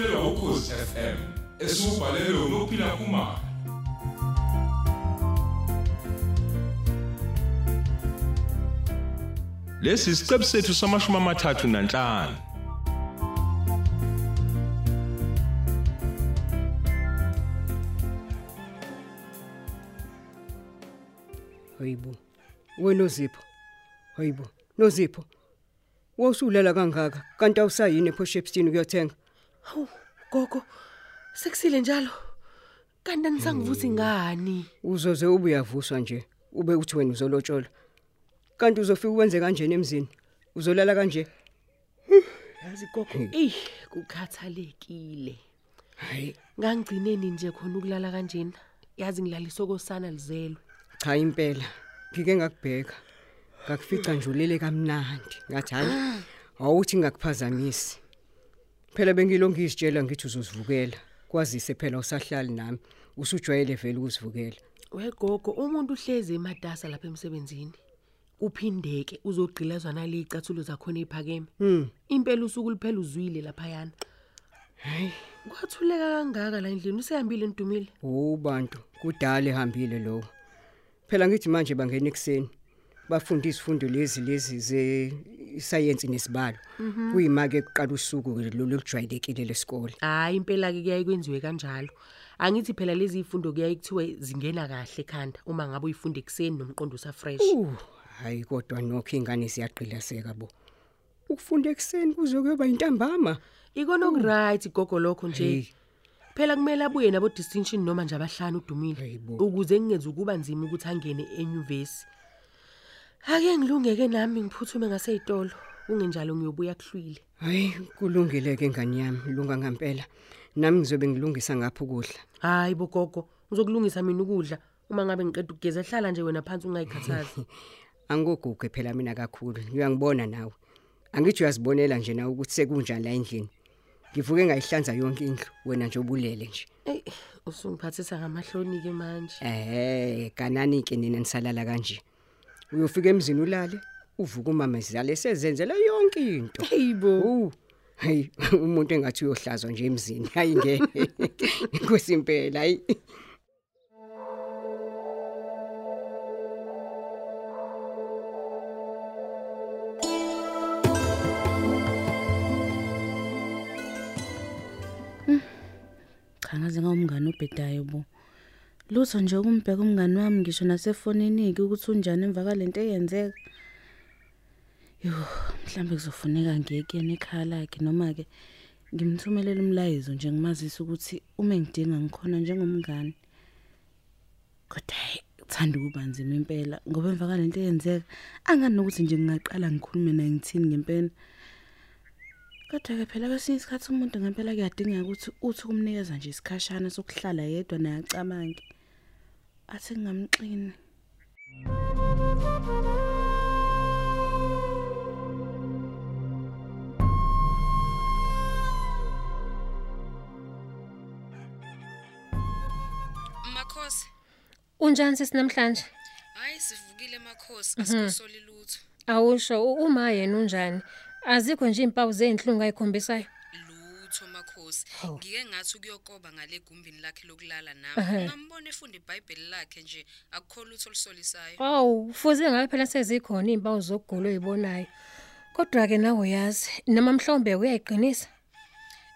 esifulelwa ukhozi FM esubhalelwe unophila kumama lesi isiqebu sethu samashumi amathathu nanhlanu Hayibo. Wena Zipho. Hayibo. Nozipho. Wosulela kangaka kanti awusayini ePoshepstein ukuyothenga. Hawu, gogo. Sekusile njalo. Kanti anisangivusi ngani? Uzoze ube uyavuswa nje. Ube uthi wena uzolotshola. Kanti uzofika wenze kanjeni emzini? Uzolala kanje? Yazi gogo, eh kukhathalekile. Hayi, Ngangigcineni nje khona ukulala kanjena. Yazi ngilaliswa kosana lizelwe. cha impela. Ngike ngakubheka. Ngakufica nje ulele kamnandi. Ngathi hayi, awuthi ngakuphazamisi. Phela bengilo ngizitshela ngithi uzosivukela. Kwazise phela usahlali nami. Usujwayele vele ukuzivukela. Wegogo, umuntu uhlezi emadasa lapha emsebenzini. Uphindeke uzogqilazwa nalicathulo zakho eziphakeme. Hmm. Impela usuku liphela uzwile lapha yana. Hayi, Kwathuleka kangaka la endlini usehambile ndumile. ubantu kudala ehambile lo. Phela ngithi manje bangena ekseni. Bafunda izifundo lezi lezi ze science nesibalo. Kuyimake ekuqala usuku lo lokujwayelekile lesikole. Hayi impela ke kuyayi kwenziwe kanjalo. Angithi phela lezi ifundo kuyayi kuthiwe zingena kahle ekhanda uma ngabe uyifunda ekseni nomqondo usa fresh. Uh, hayi kodwa nokho ingane ziyaqhilaseka bo. Ukufunda ekseni kuzokuba intambama. Ikona okuright gogo lokho nje. Hey. Phela kumele abuye nabo distinction noma nje abahlanu udumile Hayibo. ukuze ngingenza ukuba nzima ukuthi angene enyuvesi. Ake ngilungeke nami ngiphuthume ngaseyitolo. Kungenjalo ngiyobuya kuhlwile. Hayi kulungile ke ngani yami lunga ngempela. Nami ngizobe ngilungisa ngapha ukudla. Hayi bo gogo, ngizokulungisa mina ukudla uma ngabe ngiqeda ukugeza hlala nje wena phansi ungayikhathazi. Angoguge phela mina kakhulu. Uyangibona nawe. Angithi uyazibonela nje na ukuthi sekunjani la endlini. Ngivuke ngayihlanza yonke indlu wena nje obulele nje. Ey, usungiphathisa ngamahloni ke manje. Eh, kanani ke nina nisalala kanje. Uyofika emzini ulale, uvuka umama ezale sezenzela yonke into. Hayibo. Uh, hey, umuntu engathi uyohlazwa nje emzini. Hayi ngeke. Kwesimpela, hayi. cha ngaze ngawumngane obhedayo bo lutho nje ukumbheka umngane wami ngisho nasefonini ke ukuthi unjani emva kwalento eyenzeka yo mhlambe kuzofuneka ngiyekene ekhaya lakhe noma ke ngimthumelele umlayezo nje ngimazisa ukuthi uma ngidinga ngikhona njengomngane kodwa hey, uthanda ukuba nzima impela ngoba emva kwalento eyenzeka angani nokuthi nje ngingaqala ngikhulume naye ngithini ngempela Kodwa ke phela kwesinye isikhathi umuntu ngempela kuyadingeka ukuthi uthi kumnikeza nje isikhashana sokuhlala yedwa naye acabange. Athi ngingamxini. Makhosi, Unjani sesinamhlanje? hayi sivukile makhosi, asikusoli lutho. Awusho u- uma yena unjani? Azikho nje impawu zezinhlungu ayikhombisayo. Lutho makhosi. Hawu. Ngike ngathi ukuyokoba ngale gumbini lakhe lokulala Ehhe. nami. Ngambona efunda iBhayibheli lakhe nje, akukho lutho olusolisayo. Awu, fuze ngabe phela sezikhona izimpawu zokugula oyibonayo. Kodwa ke nawe uyazi, noma mhlombe uyayiqinisa.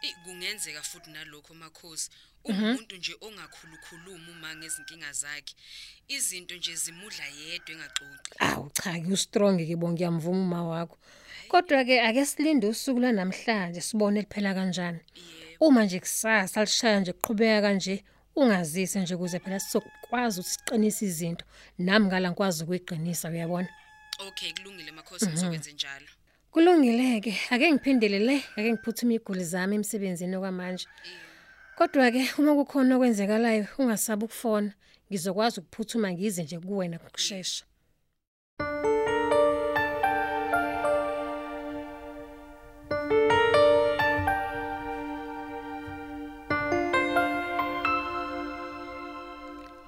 Eh kungenzeka futhi nalokho makhosi. Umuntu nje ongakhulukhuluma uma ngezinkinga zakhe. Izinto nje zimudla yedwa engaxoxi. Awu cha, ku strong ke bo ngiyamvuma uma wakho. Kodwa ke ake silinde usuku lanamhlanje sibone liphela kanjani. Uma nje kusasa lishaya nje kuqhubeka kanje, ungazise nje kuze phela sizokwazi ukuthi siqinise izinto. Nami ngala ngikwazi ukuyiqinisa uyabona. Okay, kulungile makhosi ngizokwenza njalo. Kulungileke, ake ngiphindele le, ake ngiphuthume iguli zami emsebenzini okwamanje. Kodwa ke uma kukhona okwenzekalayo, ungasabi ukufona. Ngizokwazi ukuphuthuma ngize nje kuwena ngokusheshsha.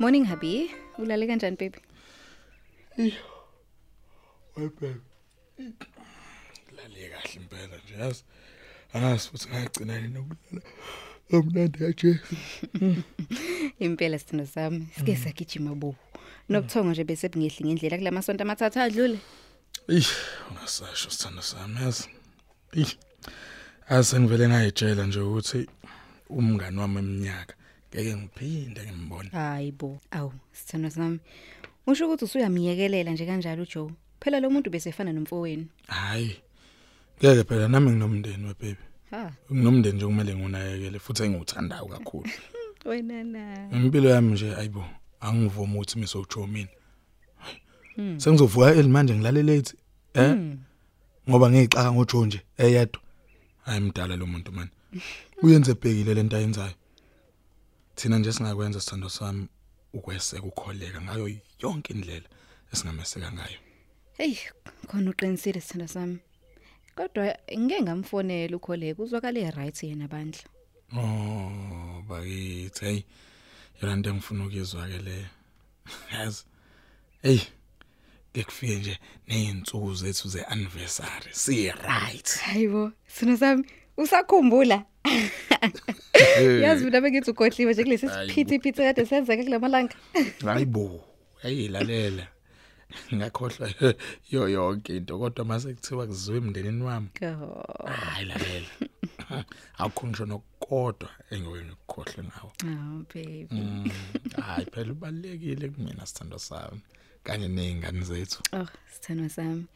Morning hubby. Ulale kanjani baby? Wayibheka. Lale kahle impela nje yazi. Angazi futhi ngagcina nini nokulala. Amnandi kaje. Impela sithando sami sike sagijima bo. Nobuthongo nje bese bungehli ngendlela kulamasonto amathathu adlule. Ih, ungasasho sithando sami yazi. Ih. Asengivele ngayitshela nje ukuthi umngani wami eminyaka ngeke ngiphinde ngimbone. Hayibo. Awu, sithando sami. Usho ukuthi usuyamiyekelela nje kanjalo uJoe. Phela lo muntu bese efana nomfowenu. Hayi. Ngeke phela nami nginomndeni webaby. Ha, Nginomndeni nje kumele ngunakekele futhi engiwuthandayo kakhulu. wena na. Impilo yami nje ayibo angivumi ukuthi misojoe mina. Sengizovuka early manje ngilale late. Eh? Ngoba ngixaka ngoJoe nje eyedwa. Hayi mdala lo muntu man. Uyenze ebhekile lento ayenzayo. Thina nje singakwenza sithando sami ukweseka ukholeka ngayo yonke indlela esingameseka ngayo. Hey, khona uqinisile sithando sami. Kodwa ngeke ngamfonela ukholeka uzwakale right yena bandla. Oh, bakithi hey. Yona into engifuna ukuyizwa ke le. Yazi. Hey. Ngekufike nje nezinsuku zethu zeanniversary. Si right. Hayibo, sithando sami. Usakhumbula? Yazi mina bengithi ukhohliwe nje kulesi siphithiphithi kade senzeka kulamalanga. Hayibo. Ayilalela. Ngakhohlwa yo yonke into kodwa mase kuthiwa kuziwe emndenini wami. Oh, Hayi lalela. Akukho ngisho nokodwa engeke ngikukhohle ngawo. oh baby. Mm, Hayi phela ubalekile kumina sithando sami kanye nezingane zethu. Oh, sithando sami.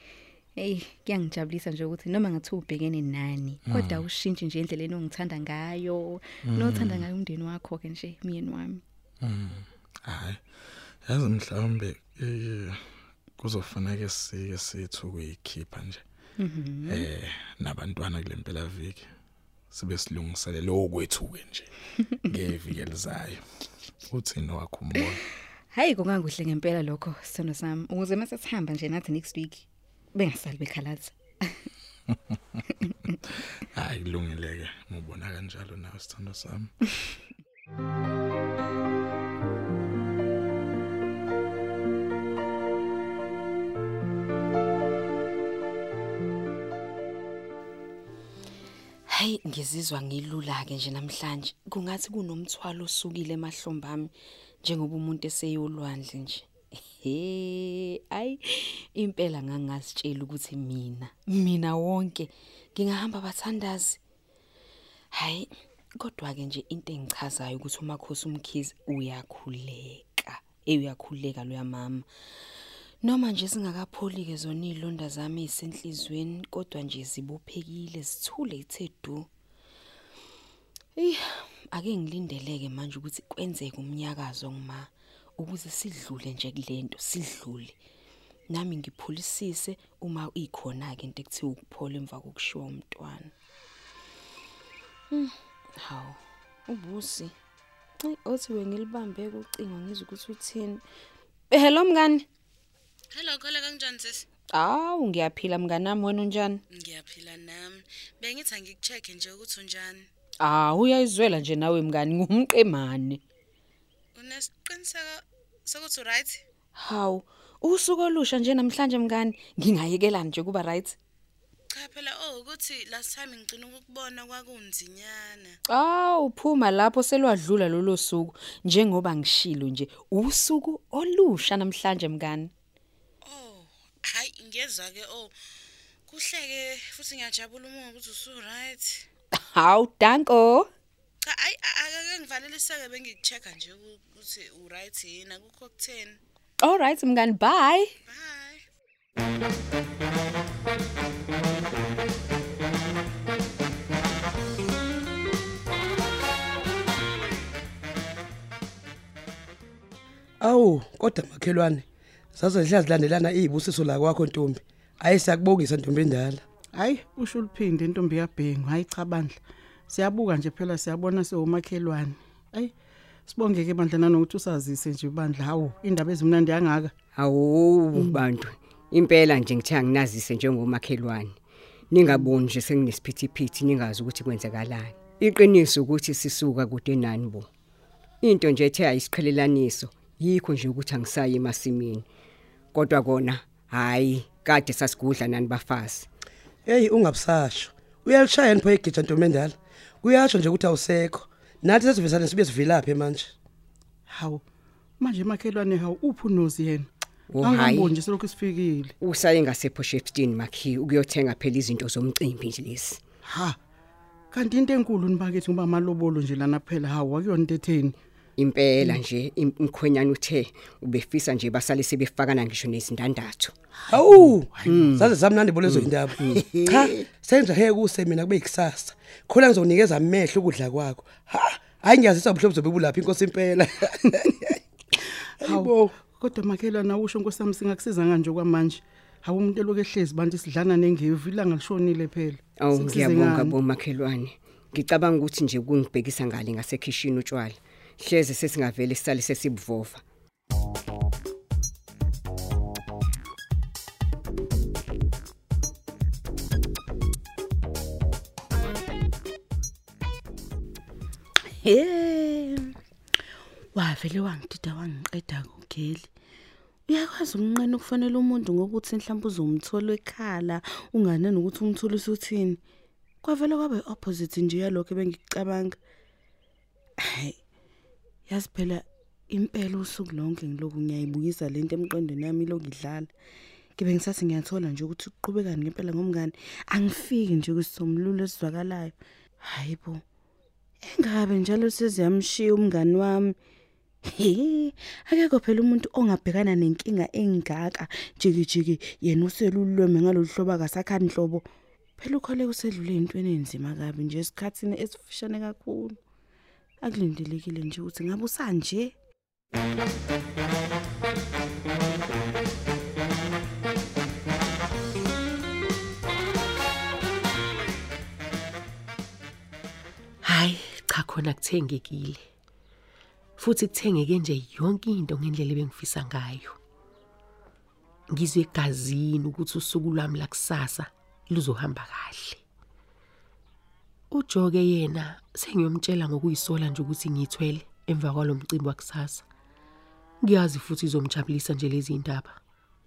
Hey, kuyangijabulisa nje ukuthi noma ngathi ubhekene nani, kodwa ushintshe nje indlela ongithanda ngayo, nothanda ngayo umndeni wakho ke nje, myeni wami. Hayi. Yazi mhlawumbe eh kuzofanele sike sethu kuyikhipha nje. Eh nabantwana kulempela viki. Sibe silungiselele okwethu ke nje. Ngeviki elizayo. Uthini wakho umbono? Hayi konganguhle ngempela lokho, sithando sami. Ukuze mase sihamba nje nathi next week. Bengasali bekhalaza. Hayi kulungileke ngibona kanjalo nawe sithando sami. Hayi ngizizwa ngilula ke nje namhlanje. Kungathi kunomthwalo osukile emahlombami njengoba umuntu eseyolwandle nje. He, ay impela ngangazitshela ukuthi mina, mina wonke ngingahamba bathandazi. Hayi, kodwa ke nje into engichazayo ukuthi umakhosi umkhizi uyakhuleka. Eh uyakhuleka lo yamama. Noma nje singakapholi ke zona izilonda zami ezisenhlizweni kodwa nje zibophekile zithule ithe du. Eh ake ngilindeleke manje ukuthi kwenzeke umnyakazo ngima ukuze sidlule nje kulento sidlule. Nami ngiphulisise uma ikhona ke into ekuthiwa ukuphola emva kokushiwa umntwana. Hmm, hawu ubusi. Ay othi wengilibambe kucingo ngizwe ukuthi uthini. Hello mngani. Hello khole kanjani sisi? Awu ngiyaphila mngani nami wena unjani? Ngiyaphila nami. Bengithi angikucheck nje ukuthi unjani. Ah uyayizwela nje nawe mngani ngumqemane. Unesiqiniseko sokuthi right? Hawu usuku olusha nje namhlanje mngani ngingayekelani nje kuba right? Cha phela oh ukuthi last time ngicina ukubona kwakunzinyana. Awu phuma lapho selwadlula lolo suku njengoba ngishilo nje usuku olusha namhlanje mngani. Oh, hayi ngiyezwa ke oh. Kuhleke futhi ngiyajabula uma ukuthi usu right. Hawu danko. Cha ayi akake ngivaleliseke bengikuchecka nje ukuthi u right yini akukho kutheni. All right mngani bye. Bye. Awu, kodwa makhelwane. Saze siyazilandelana izibusiso la kwakho Ntombi. Ayisakubongisa Ntombi endala. Hayi, usho uliphinde intombi yabhengu, hayi cha bandla. Siyabuka nje phela siyabona sewumakhelwane. Ayi, sibongeke bandla nanokuthi usazise nje bandla. Hawu, indaba ezimnandi yangaka. Hawu bantu, impela nje ngithe anginazise njengomakhelwane. Ningaboni nje senginesiphithiphithi ningazi ukuthi kwenzakalani. Iqiniso ukuthi sisuka kude nani bo. Into nje ethe ayisiqhelelaniso yikho nje ukuthi angisayi emasimini. Kodwa kona hayi kade sasigudla nani bafazi hey ungabusasho uyalishaya nipho igija ntomendala kuyasho nje ukuthi awusekho. Nathi sesivezana sibe sivilaphe manje. Hawu manje makhelwane hawu uphi unozi yena? Oh, hhayi. angamboni nje selokhu sifikile usaye ngasepho Shepstone Makhi ukuyothenga phela izinto zomcimbi nje lesi. Ha kanti into enkulu nibakithi ngoba amalobolo nje lana phela hawu akuyona into etheni. Impela nje im- umkhwenyana uthe ubefisa nje basale sebefakana ngisho nezindandatho hawu zaze zamnandi bolezo indaba cha senza he kuse mina kube ikusasa khona ngizonikeza amehlo ukudla kwakho. Ha hayi ngiyazisa ubuhlobo zobebulapha inkosi impela. Hawu kodwa makhelwane awusho nkosami singakusiza kanje kwamanje hawu umuntu elokhu ehlezi bantu sidlana nengevu ilanga lishonile phela. Awu ngiyabonga bomakhelwane ngicabanga ukuthi nje kungibhekisa ngale ngasekhishini utshwala. Hleze sesingavele sisale sesibuvova Hey. Wavele wangidida wangiqeda kugeli. Uyakwazi umnqene ukufanele umuntu ngokuthi mhlawumbe uzomthola ekhala ungane nokuthi umthole usuthini. Kwavele kwabe opposite nje yalokho ebengicabanga. Hayi. Yazi phela impela usuku lonke ngiloku ngiyayibuyisa lento emqondweni yami lokudlala. Ngibe ngisathi ngiyathola nje ukuthi uqhubekani ngempela ngomngane. Angifiki nje kusomlulo esizwakalayo. Hayibo. Engabe njalo seziyamshiya umngani wami. Akekho phela umuntu ongabhekana nenkinga engaka jiki jiki yena uselulweme ngaloluhlobo akasakhani inhlobo. Phela ukhole kusedlule intweni enzima kabi nje esikhatsini esifishane kakhulu. Akulindelekile nje ukuthi ngabe usanje. Hayi, cha khona kuthengekile. Futhi kuthengeke nje yonke into ngendlela ebengifisa ngayo. Ngizwe egazini ukuthi usuku lwami lakusasa luzohamba kahle. uJoke yena sengiyomtshela ngokuyisola nje ukuthi ngithwele emva kwalomcimbi wakusasa. Ngiyazi futhi izomjabulisa nje lezi indaba.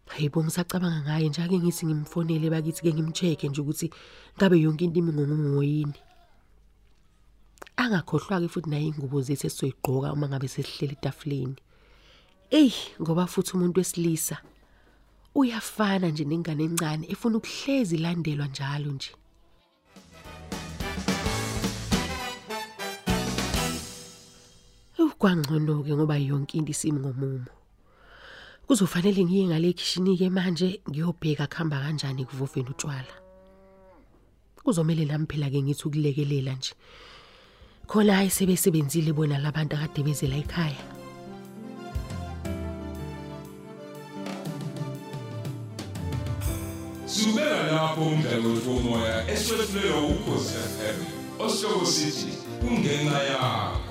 Hayibo ngisacabanga ngaye nje ake ngithi ngimfonele bakithi ke ngimcheck nje ukuthi ngabe yonke into imi ngomoyini. Angakhohlwa ke futhi naye ingubo zethu esizoyigqoka uma ngabe sesihlele etafuleni. Ey, ngoba futhi umuntu wesilisa uyafana nje nengane encane efuna ukuhlezi ilandelwa njalo nje. Ukwangcono ke ngoba yonke into isimi ngomumo. Kuzofanele ngiye ngale kitchen ke manje ngiyobheka khamba kanjani kuvuveni utshwala. Kuzomela nami phela ke ngithi ukulekelela nje. Khona hayi sebesebenzile bona labantu akade bezela ekhaya. Subela lapho umdlalo womoya eswetshulelwa ukhozi FM. Osihloko sithi kungenxa yakho.